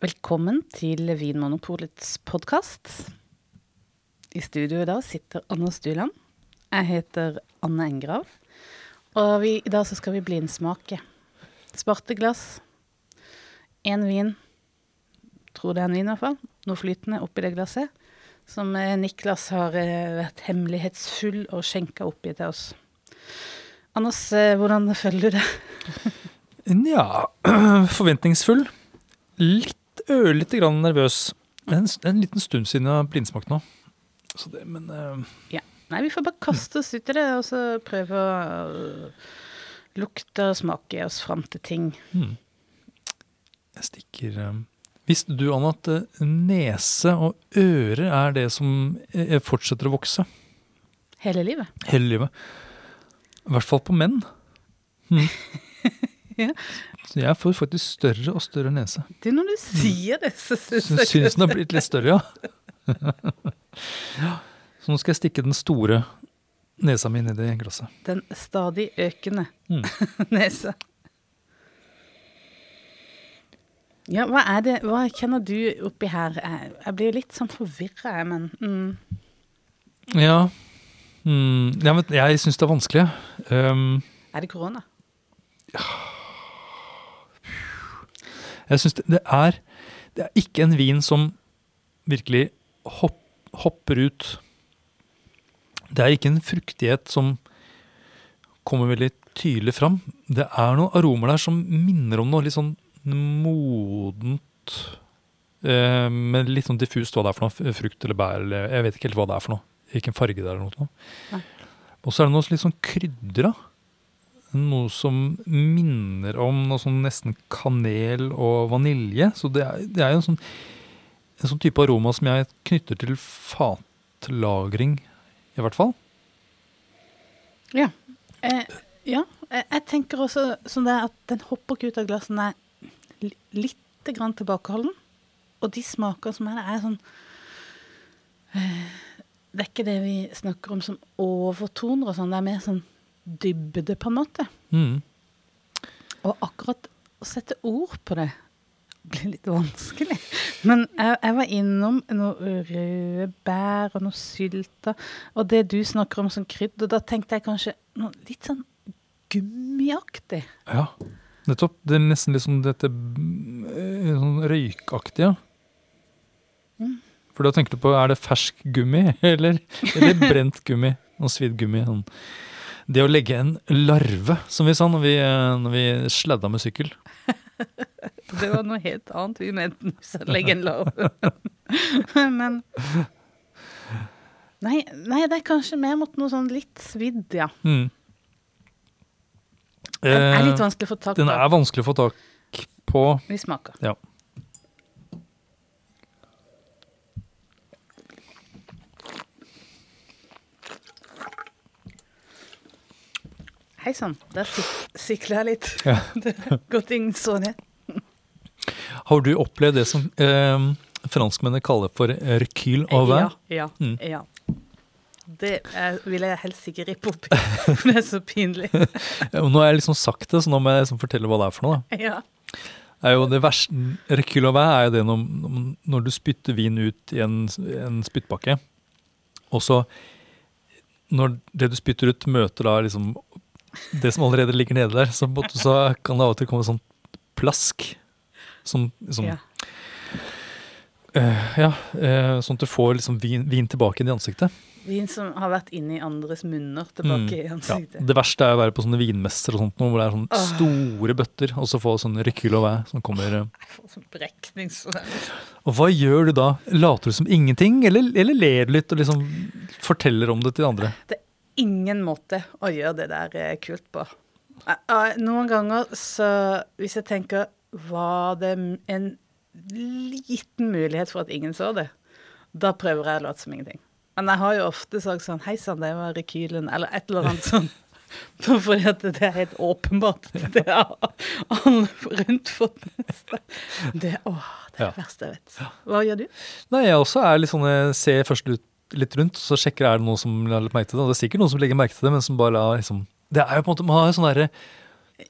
Velkommen til Vinmonopolets podkast. I studio i dag sitter Anna Stuland. Jeg heter Anne Engrav. Og vi, i dag skal vi blindsmake. Sparte glass. Én vin. Tror det er en vin, i hvert fall. Noe flytende oppi det glasset. Som eh, Niklas har eh, vært hemmelighetsfull og skjenka oppi til oss. Anders, eh, hvordan føler du det? Nja, forventningsfull. Litt ørlite grann nervøs. Det En, en liten stund siden jeg har blindsmakt nå. Så det, men uh... Ja. Nei, vi får bare kaste oss ut i det, og så prøve å øh, lukte og smake oss fram til ting. Mm. jeg stikker eh, Visste du, Anna, at eh, nese og ører er det som eh, fortsetter å vokse Hele livet. hele livet? I hvert fall på menn. Hmm. Ja. Så jeg får faktisk større og større nese. Det er når du sier det, så syns jeg syns den har blitt litt større, ja. ja. Så nå skal jeg stikke den store nesa mi ned i glasset. Den stadig økende Mm. nesa. Ja, hva er det Hva kjenner du oppi her? Jeg, blir blir litt sånn forvirra, jeg, men mm. Ja. Mm, ja men jeg syns det er vanskelig. Um, Er det korona? Jeg syns det, det er Det er ikke en vin som virkelig hopp, hopper ut. Det er ikke en fruktighet som kommer veldig tydelig fram. Det er noen aromer der som minner om noe litt sånn modent eh, Men litt sånn diffust hva det er for noe. Frukt eller bær eller Jeg vet ikke helt hva det er for noe. Hvilken farge det er eller noe. Og så er det noe litt sånn krydra. Noe som minner om noe sånn nesten kanel og vanilje. Så det er, det er en sånn, en sånn type aroma som jeg knytter til fatlagring, i hvert fall. Ja. Eh, ja. Jeg, jeg tenker også sånn det at den hopper ikke ut av glassen. Er litt grann tilbakeholden. Og de smaker som er der, er sånn eh, Det er ikke det vi snakker om som overtoner og sånn. Det er mer sånn dybde, på en måte. Mm. Og akkurat å sette ord på det blir litt vanskelig. Men jeg, jeg var innom noe røde bær og noe sylta, Og det du snakker om som krydder, da tenkte jeg kanskje noe litt sånn gummiaktig. Ja, nettopp. Det er nesten dette eh, sånn røykaktige. Mm. For da tenker du på, er det fersk gummi, eller, eller brent gummi? Noe svidd gummi. Sånn. Det å legge en larve, som vi sa når vi, når vi sladda med sykkel. Det var noe helt annet vi mente når vi legge en larve. Men nei, nei, det er kanskje mer mot noe sånn litt svidd, ja. Mm. Den er litt Eh, vanskelig å få tak på. Den er vanskelig å få tak på. Vi smaker. Ja. Hei sann, der sik sikler jeg litt. Ja. Det Godt ingen så ned. Har du opplevd det som eh, franskmennene kaller for rekyl au vin? Ja, ja, Mm. ja. Det er, vil jeg helst ikke rippe opp i, det er så pinlig. Ja, Nå har jeg liksom sagt det, så nå må jeg liksom fortelle hva det er for noe. Da. Ja. er jo det verste Rekyl au vin er jo det når, når du spytter vin ut i en, en spyttbakke, og så Når det du spytter ut, møter da liksom det som allerede ligger nede der, så, så kan det av og til komme sånn plask. Som, som ja. Uh, ja, uh, sånn at du får liksom vin, vin tilbake inn i ansiktet. Vin som har vært inni andres munner tilbake i Mm, ansiktet. Ja. Det verste er å være på sånne vinmesser og sånt, hvor det er sånne oh. store bøtter, og så få sånn rekyl og vin som kommer eh, Jeg får sånn brekningssvær. Og hva gjør du da? Later du som ingenting, eller, eller ler du litt og liksom forteller om det til andre? Det ingen måte å gjøre det der eh, kult på. Eh, eh, Noen ganger så Hvis jeg tenker Var det en liten mulighet for at ingen så det? Da prøver jeg å late som ingenting. Men jeg har jo ofte sagt sånn Hei sann, det var rekylen, eller et eller annet sånn. Fordi at det er helt åpenbart. Det har alle rundt fått med seg. Det, åh, det er Ja. det verste jeg vet. Hva gjør du? Nei, jeg også er litt sånn, jeg ser først ut, litt rundt, så sjekker er det noen som har lagt merke til det. Og det er sikkert noen som legger merke til det, men som bare lar liksom Det er jo på en måte Man har jo sånn derre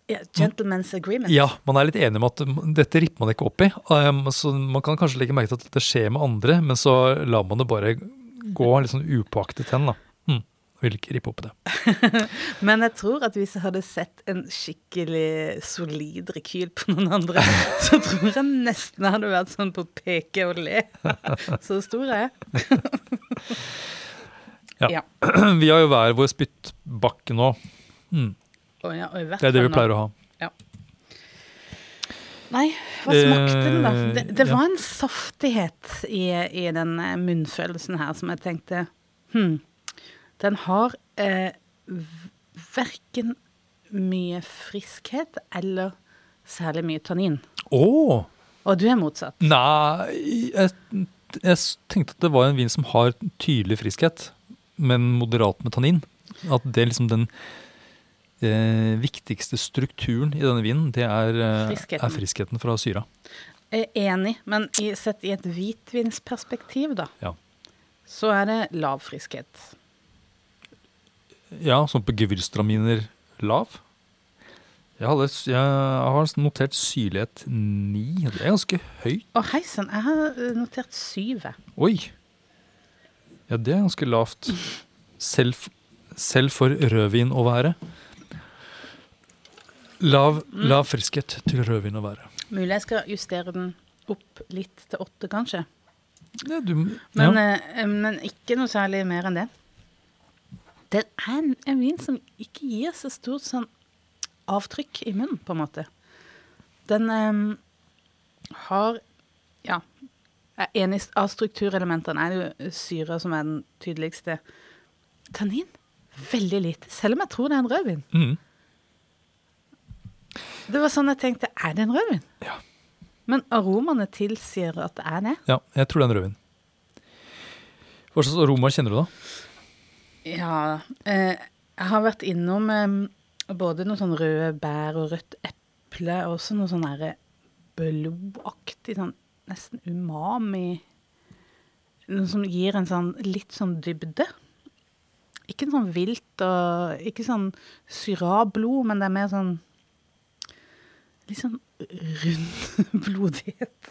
yeah, gentleman's agreement. Ja, man er litt enig om at mm, dette ripper man ikke opp i. Um, så man kan kanskje legge merke til at det skjer med andre, men så lar man det bare gå litt sånn upåaktet hen. da. Hm, vil ikke rippe opp i det. Men jeg tror at hvis jeg hadde sett en skikkelig solid rekyl på noen andre, så tror jeg nesten jeg hadde vært sånn på peke og le. Så stor er jeg. Ja. Ja. Vi har jo hver vår spyttbakke nå. Mm. Og ja, og det er det vi pleier å ha. Nei, hva smakte den, da? Eh, Det, det ja. var en saftighet i, i den eh, munnfølelsen her som jeg tenkte Hm. Den har eh, verken mye friskhet eller særlig mye tannin. Oh. Og du er motsatt. Nei, jeg, jeg tenkte at det var en vin som har tydelig friskhet, men moderat med tannin. At det er liksom den eh, viktigste strukturen i denne vinen, det er, eh, Friskheten. er friskheten fra syra. Enig, men i, sett i et hvitvinsperspektiv, da, Ja. så er det lav friskhet. Ja, sånn på gevirstraminer lav. Jeg, hadde, jeg har notert syrlighet 9. Det er ganske høyt. Å, hei sann, jeg har eh, notert syv. Oi! Ja, det er ganske lavt. Selv, selv for rødvin å være. Lav, lav friskhet til rødvin å være. Mulig jeg skal justere den opp litt til åtte, kanskje. Ja, du, Men, ja. eh, men ikke noe særlig mer enn det. Det er en, en vin som ikke gir så stort sånn avtrykk i munnen, på en måte. Den eh, har Ja. Er av strukturelementene. Er det jo syre som er den tydeligste. Tannin veldig lite, selv om jeg tror det er en rødvin. Mm. Det var sånn jeg tenkte, er det en rødvin? Ja. Men aromaene tilsier at det er det. ja, jeg tror det er en rødvin. Hva slags aroma kjenner du, da? Ja, eh, jeg har vært innom eh, både noe sånn røde bær og rødt eple, og også noe sånn derre blodaktig, sånn nesten umami. Noe som gir en sånn litt sånn dybde. Ikke en sånn vilt og Ikke sånn syrablod, men det er mer sånn Litt sånn rund blodighet.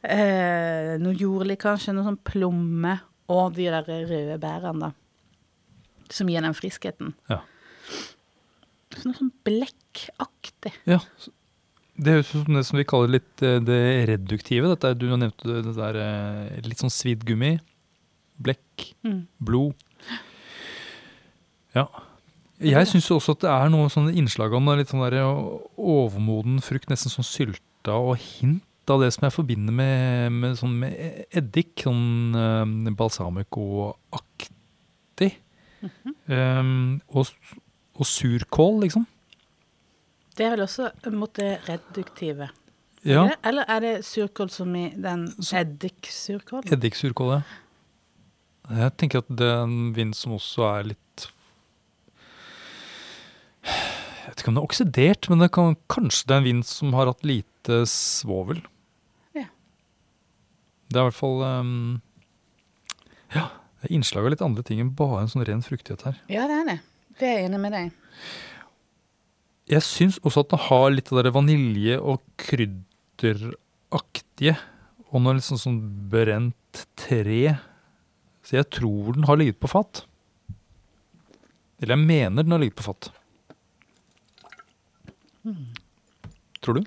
Eh, noe jordlig, kanskje. Noe sånn plomme. Og de der røde bærene, da. Som gir den friskheten. Ja. Så Noe sånn blekkaktig. Ja, Det høres ut som det som vi kaller litt eh, det reduktive. Dette du nevnte det, det der eh, litt sånn svidd gummi. Blekk, Mm. blod. Ja. Jeg syns også at det er noe sånn innslag av litt sånn der overmoden frukt, nesten sånn sylta, og hint av det som jeg forbinder med, med, sånn med eddik. Sånn uh, balsamico-aktig. um, og, og surkål, liksom. Det er vel også mot det reduktive. Ja. Eller- Eller er det surkål som i den eddiksurkål? Eddiksurkål, ja. Jeg tenker at det er en vind som også er litt Jeg vet ikke om det er oksidert, men det kan, kanskje det er en vind som har hatt lite svovel. Ja. Det er i hvert fall um, Ja, det er innslag av litt andre ting enn bare en sånn ren fruktighet her. Ja, det er det. Det er jeg enig med deg. Jeg syns også at den har litt av det vanilje- og krydderaktige. Og noe litt sånn, brent tre. Så jeg tror den har ligget på fat. Eller jeg mener den har ligget på fat. Tror du?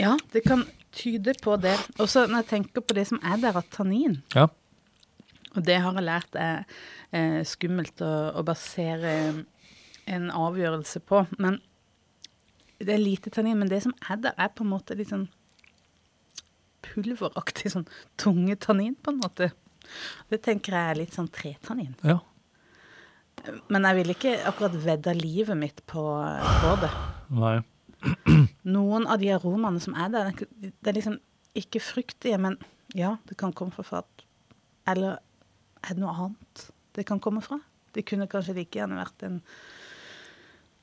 Ja, det kan tyde på det. Også når jeg tenker på det som er der av tannin, Ja. og det har jeg lært er eh, skummelt å, å basere en avgjørelse på. Men det er lite tannin, men det som er der, er på en måte litt sånn pulveraktig, sånn tunge tannin, på en måte. Det tenker jeg er litt sånn tretannin. ja. Men jeg ville ikke akkurat vedda livet mitt på, på det. Nei. Noen av de aromaene som er der, det er ikke- liksom ikke fruktige, men ja, det kan komme fra fat. Eller er det noe annet det kan komme fra? Det kunne kanskje like gjerne vært en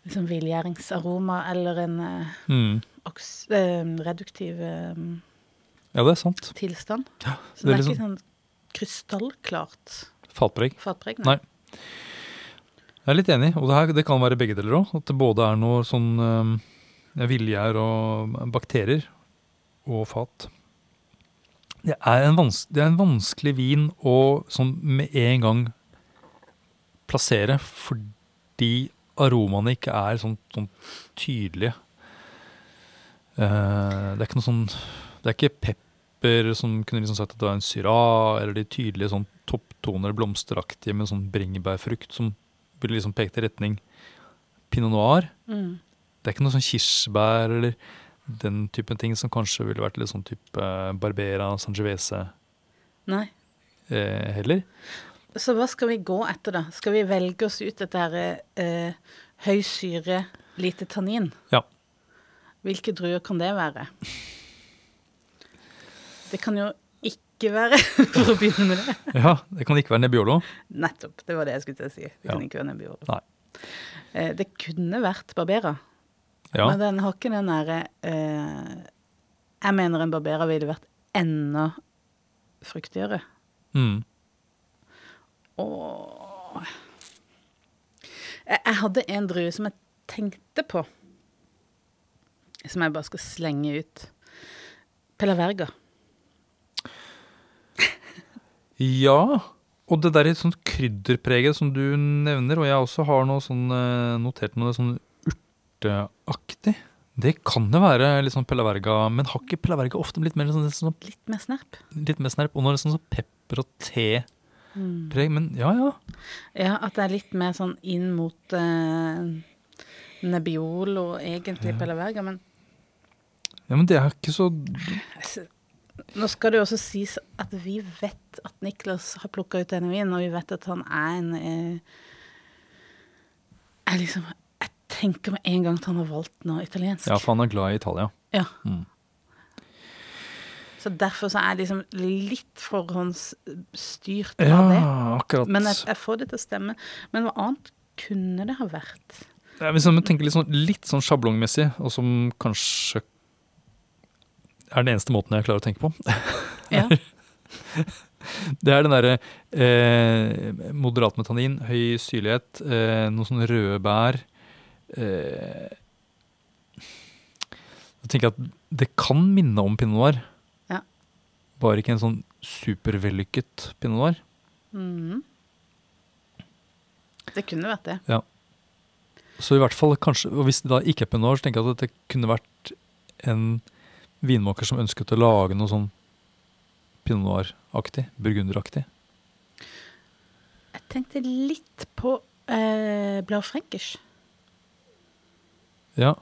liksom villgjæringsaroma eller en eh, Mm. oks, eh, reduktiv eh, Ja, det er sant. tilstand. Ja, Så det er, det er ikke liksom sånn krystallklart. Fatpreg. Fatpreg? Nei. Jeg er litt enig, og det, her, det kan være begge deler òg. At det både er noe sånn eh, viljegjær og bakterier og fat. Det er, det er en vanskelig vin å sånn med en gang plassere, fordi aromaene ikke er sånn, sånn tydelige. Uh, det er ikke noe sånn Det er ikke pepper som kunne liksom sagt at det var en syra, eller de tydelige sånn topptoner, blomsteraktige med sånn bringebærfrukt som ville liksom pekt i retning pinot noir. Mm. Det er ikke noe sånn kirsebær eller den typen ting som kanskje ville vært litt sånn type Barbera, Sangiovese Nei. eh, heller. Så hva skal vi gå etter, da? Skal vi velge oss ut dette her eh, høy syre, lite tannin? Ja. Hvilke druer kan det være? Det kan jo ikke være, for å begynne med det. Ja, Det kan ikke være Nebbiolo. Nettopp. Det var det jeg skulle til å si. Det kan ikke være Nebbiolo. Nei. Eh, det kunne vært Barbera, Ja. men den har ikke den derre eh, Jeg mener en barberer ville vært enda fruktigere. Mm. Og jeg, jeg hadde en drue som jeg tenkte på, som jeg bare skal slenge ut. Pelaverga. Ja, og det der sånn krydderpreget som du nevner, og jeg også har noe sånn eh, notert noe sånn urteaktig. Det kan det være litt sånn pelaverga, men har ikke pelaverga ofte blitt mer sånn, sånn, Litt mer snerp. litt mer snerp? Og nå er det sånn, sånn pepper og te-preg, men ja ja. Ja, at det er litt mer sånn inn mot Nebbiol og egentlig Pelaverga, men Ja, Men det er ikke så altså, Nå skal det jo også sies at vi vet at Niklas har plukka ut denne vinen, og vi vet at han er en eh, er liksom, tenker med en gang at han har valgt noe italiensk. Ja, for han er glad i Italia. Ja. Mm. Så derfor så er jeg liksom litt forhåndsstyrt Ja, av det. akkurat. Men jeg, jeg får det til å stemme. Men hva annet kunne det ha vært? Ja, hvis man tenker litt sånn, litt sånn sjablongmessig, og som kanskje er den eneste måten jeg klarer å tenke på. Ja. Det er den derre eh, moderat metanin, høy syrlighet, eh, noen sånne røde bær. Eh, jeg tenker at det kan minne om pinot noir. Ja. Bare ikke en sånn supervellykket pinot noir. Mm. Det kunne vært det. Så i hvert fall kanskje, og hvis det da ikke er pinot noir, så tenker jeg at det kunne vært en vinmaker som ønsket å lage noe sånn pinot noir-aktig, burgunderaktig. Jeg tenkte litt på eh, Blau Frenkers. Ja.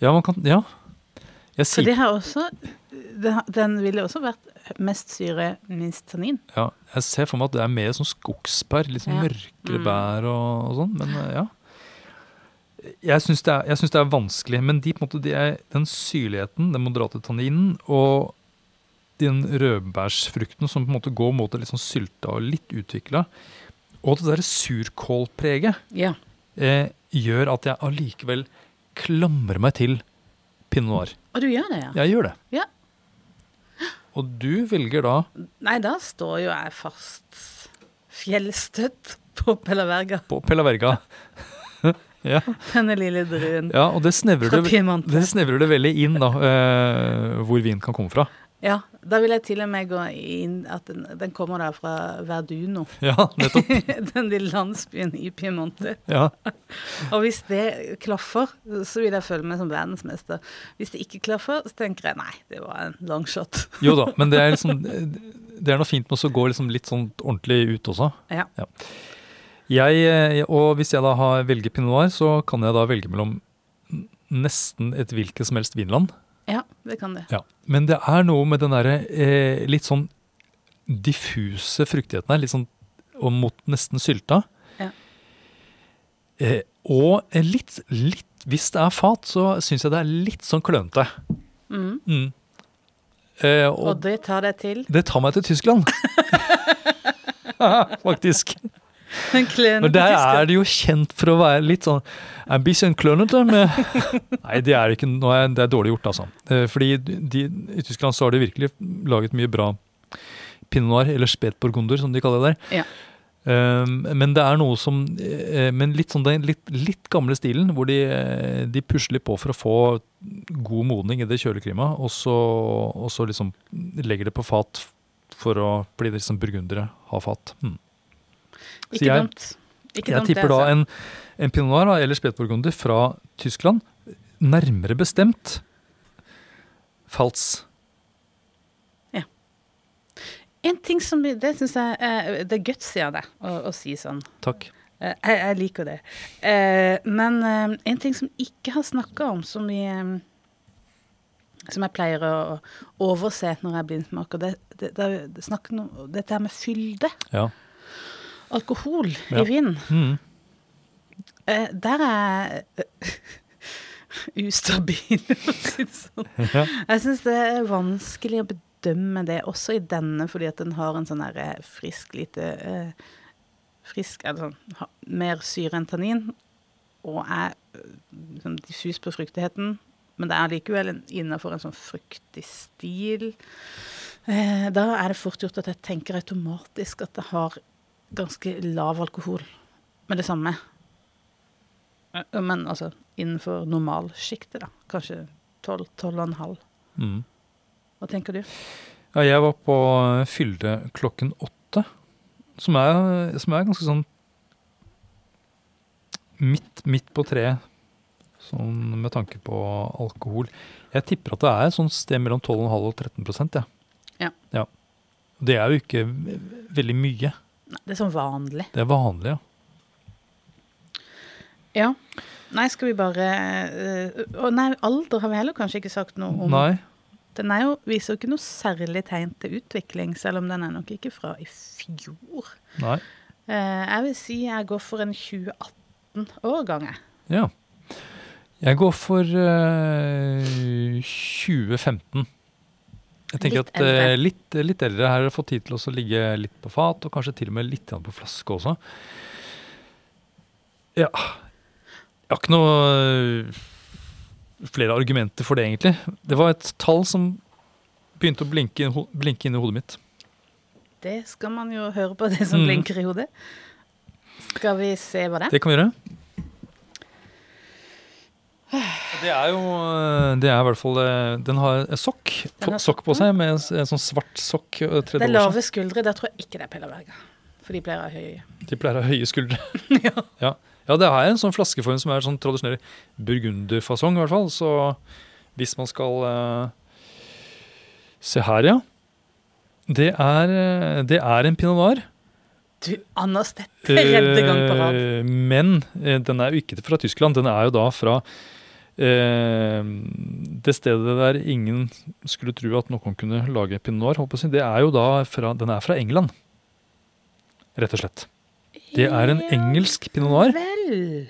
Ja, man kan Ja. Jeg For sier det har også Den ville også vært mest syre, minst tannin. Ja, jeg ser for meg at det er mer sånn skogsbær, litt sånn Ja. mørkere Mm. bær og, og sånn, men eh, ja. Jeg syns det, det er vanskelig, men de, måte, de er, den syrligheten, den moderate tanninen og den rødbærsfrukten som på en måte går mot det litt sånn sylta og litt utvikla, og det derre surkålpreget, Ja. eh, gjør at jeg allikevel klamrer meg til pinot noir. Og du gjør det, ja? Jeg gjør det. Ja. Og du velger da Nei, da står jo jeg fast fjellstøtt på Pelaverga. på Pelaverga. ja. Denne lille druen Ja, og det snevrer, fra det, det snevrer det veldig inn, da, uh, hvor vin kan komme fra. Ja, da vil jeg til og med gå inn at den, den kommer da fra Verduno. Ja, nettopp. den lille landsbyen i Piemonte. Ja, Og hvis det klaffer, så vil jeg føle meg som verdensmester. Hvis det ikke klaffer, så tenker jeg nei, det var en long shot. Jo da, men det er liksom Det er noe fint med å gå liksom litt sånn ordentlig ut også. Ja. Jeg, eh, og hvis jeg da har, velger pinot noir, så kan jeg da velge mellom nesten et hvilket som helst vinland. Ja, det kan det. Ja. Men det er noe med den derre eh, litt sånn diffuse fruktigheten her, litt sånn og mot nesten sylta. Ja. Eh, og litt, litt Hvis det er fat, så syns jeg det er litt sånn klønete. Mm. Mm. Eh, Og og det tar deg til det tar meg til Tyskland. Faktisk. En klønete Og der er det jo kjent for å være litt sånn En bisschen klønete Nei, det er ikke Det er dårlig gjort, altså. Eh, Fordi de, i Tyskland så har de virkelig laget mye bra pinot noir, eller spetburgunder, som de kaller det der. Ja. Um, men det er noe som eh, Men litt sånn den litt, litt gamle stilen, hvor de, eh, de pusler på for å få god modning i det kjøleklimaet, og så, og så liksom legger det på fat for å bli liksom burgundere har fat. Hmm. Så Ikke jeg- dumt. Ikke Jeg dumt, det, tipper da altså. en, en pinot noir da, eller spetburgunder fra Tyskland, nærmere bestemt Pfalz. En ting som Det syns jeg det er gutsy av deg å, å si sånn. Takk. Eh, Jeg, jeg liker det. Eh, men eh, en ting som ikke har snakka om, som vi Som jeg pleier å overse når jeg blindsmaker, det, det, det, det det Dette her med fylde. Ja. Alkohol Ja. i vin. Mm. Uh, der er eh, ustabil, for å si det sånn. ja. Jeg syns det er vanskelig å bedømme det, også i denne, fordi at den har en sånn der eh, frisk lite uh, Frisk, eller sånn mer syre enn tannin, og er sånn diffus på fruktigheten. Men det er likevel innafor en sånn fruktig stil. Da er det fort gjort at jeg tenker automatisk at det har ganske lav alkohol med det samme. Men altså innenfor normalsjiktet, da. Kanskje 12, 12,5. Mm. Hva tenker du? ja, jeg var på Fylde klokken åtte, som er, som er ganske sånn midt, midt på treet, sånn med tanke på alkohol. Jeg tipper at det er et sånt sted mellom 12,5 og 13 prosent, Ja. ja. Det er jo ikke veldig mye. Nei, det er sånn vanlig. Det er vanlig, ja. Ja. Nei, skal vi bare øh, Å nei, alder har vi heller kanskje ikke sagt noe om. Nei. Den er jo, viser jo ikke noe særlig tegn til utvikling, selv om den er nok ikke fra i fjor. Nei. Uh, jeg vil si jeg går for en 2018-årgang, jeg. Ja. Jeg går for uh, 2015. Jeg tenker Litt at eh, eldre. litt, litt eldre her har fått tid til å ligge litt på fat, og kanskje til og med litt på flaske også. Ja. Jeg har ikke noe eh, flere argumenter for det, egentlig. Det var et tall som begynte å blinke, blinke inn i hodet mitt. Det skal man jo høre på, det som Mm. blinker i hodet. Skal vi se hva det er? Det kan vi gjøre. Det er jo Det er i hvert fall eh, Den har en sokk, Den har sokk på seg, med en en sånn svart sokk. eh, Det er lave skuldre. Der tror jeg ikke det er Pellerberga. For de pleier å ha høye. De pleier å ha høye skuldre. ja. Ja. ja, det er en sånn flaskeform som er sånn tradisjonell burgunderfasong, i hvert fall. Så hvis man skal uh, Se her, ja. Det er, eh, det er en pinot noir. Du, Anders, dette redde gang på rad. Uh, Men uh, den er jo ikke fra Tyskland. Den er jo da fra eh, det stedet der ingen skulle tro at noen kunne lage pinot noir. Jeg. Det er jo da fra, den er fra England, rett og slett. Det er en engelsk pinot noir Vel.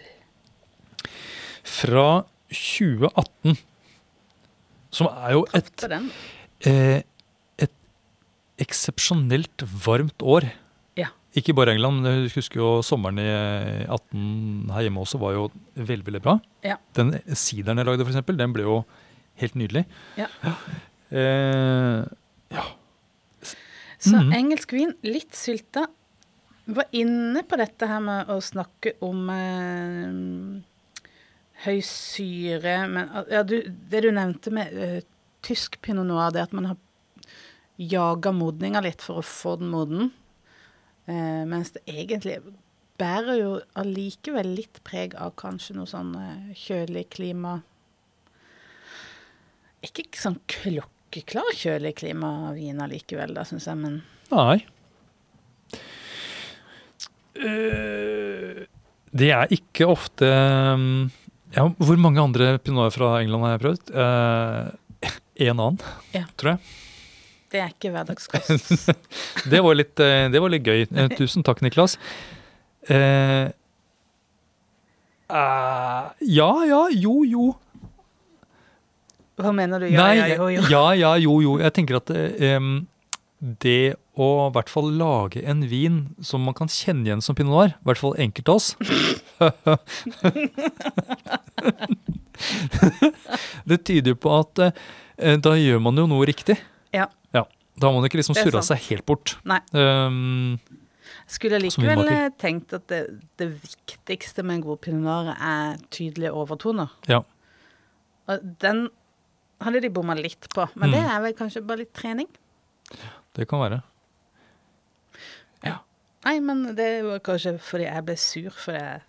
fra 2018. Som er jo et, eh, et eksepsjonelt varmt år. Ja. Ikke bare England, men jeg husker jo sommeren i 18 her hjemme også var jo veldig, veldig bra. Ja. Den sideren jeg lagde, for eksempel, den ble jo helt nydelig. Ja. Eh, Så mm. engelsk vin, litt sylta. Var inne på dette her med å snakke om eh, høy syre, men ja, du, det du nevnte med eh, tysk pinot noir, det at man har jaga modninga litt for å få den moden, eh, mens det egentlig bærer jo allikevel litt preg av kanskje noe sånn eh, kjølig klima Ikke sånn klokkeklar kjølig klimavin allikevel, da, syns jeg, men nei. Uh, det er ikke ofte um, ja, Hvor mange andre pinoter fra England har jeg prøvd? Eh, en annen, Ja. tror jeg. Det er ikke hverdagskost. Det var litt, eh, det var litt gøy. Eh, Tusen takk, Niklas. Eh, Uh, ja, ja, jo, jo. Hva mener du? Ja, Nei, ja, jo, jo. ja, ja, jo, jo. Jeg tenker at um, det å i hvert fall lage en vin som man kan kjenne igjen som pinot noir, i hvert fall enkelte av oss Det tyder jo på at uh, da gjør man jo noe riktig. Ja. Ja. Da har man ikke liksom surra seg helt bort. Nei. Um, Skulle likevel eh, tenkt at det, det viktigste med en god pinot er tydelige overtoner. ja. Og den hadde de bomma litt på, men det Mm. er vel kanskje bare litt trening? Det kan være. Nei, men det var kanskje fordi jeg ble sur fordi jeg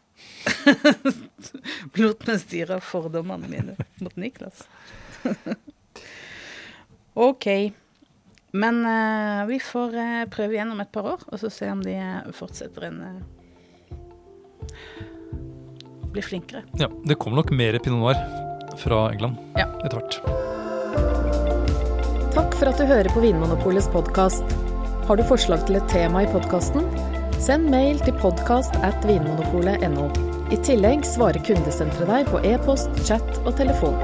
lot meg styre av fordommene mine mot Niklas. OK. Men uh, vi får uh, prøve igjen om et par år, og så se om de eh, fortsetter en uh, Blir flinkere. Ja, Det kommer nok mer pinot noir fra England Ja. etter hvert. Takk for at du hører på Vinmonopolets podkast. Har du forslag til et tema i podkasten? Send mail til podkast at vinmonopolet.no. I tillegg svarer kundesenteret deg på e-post, chat og telefon.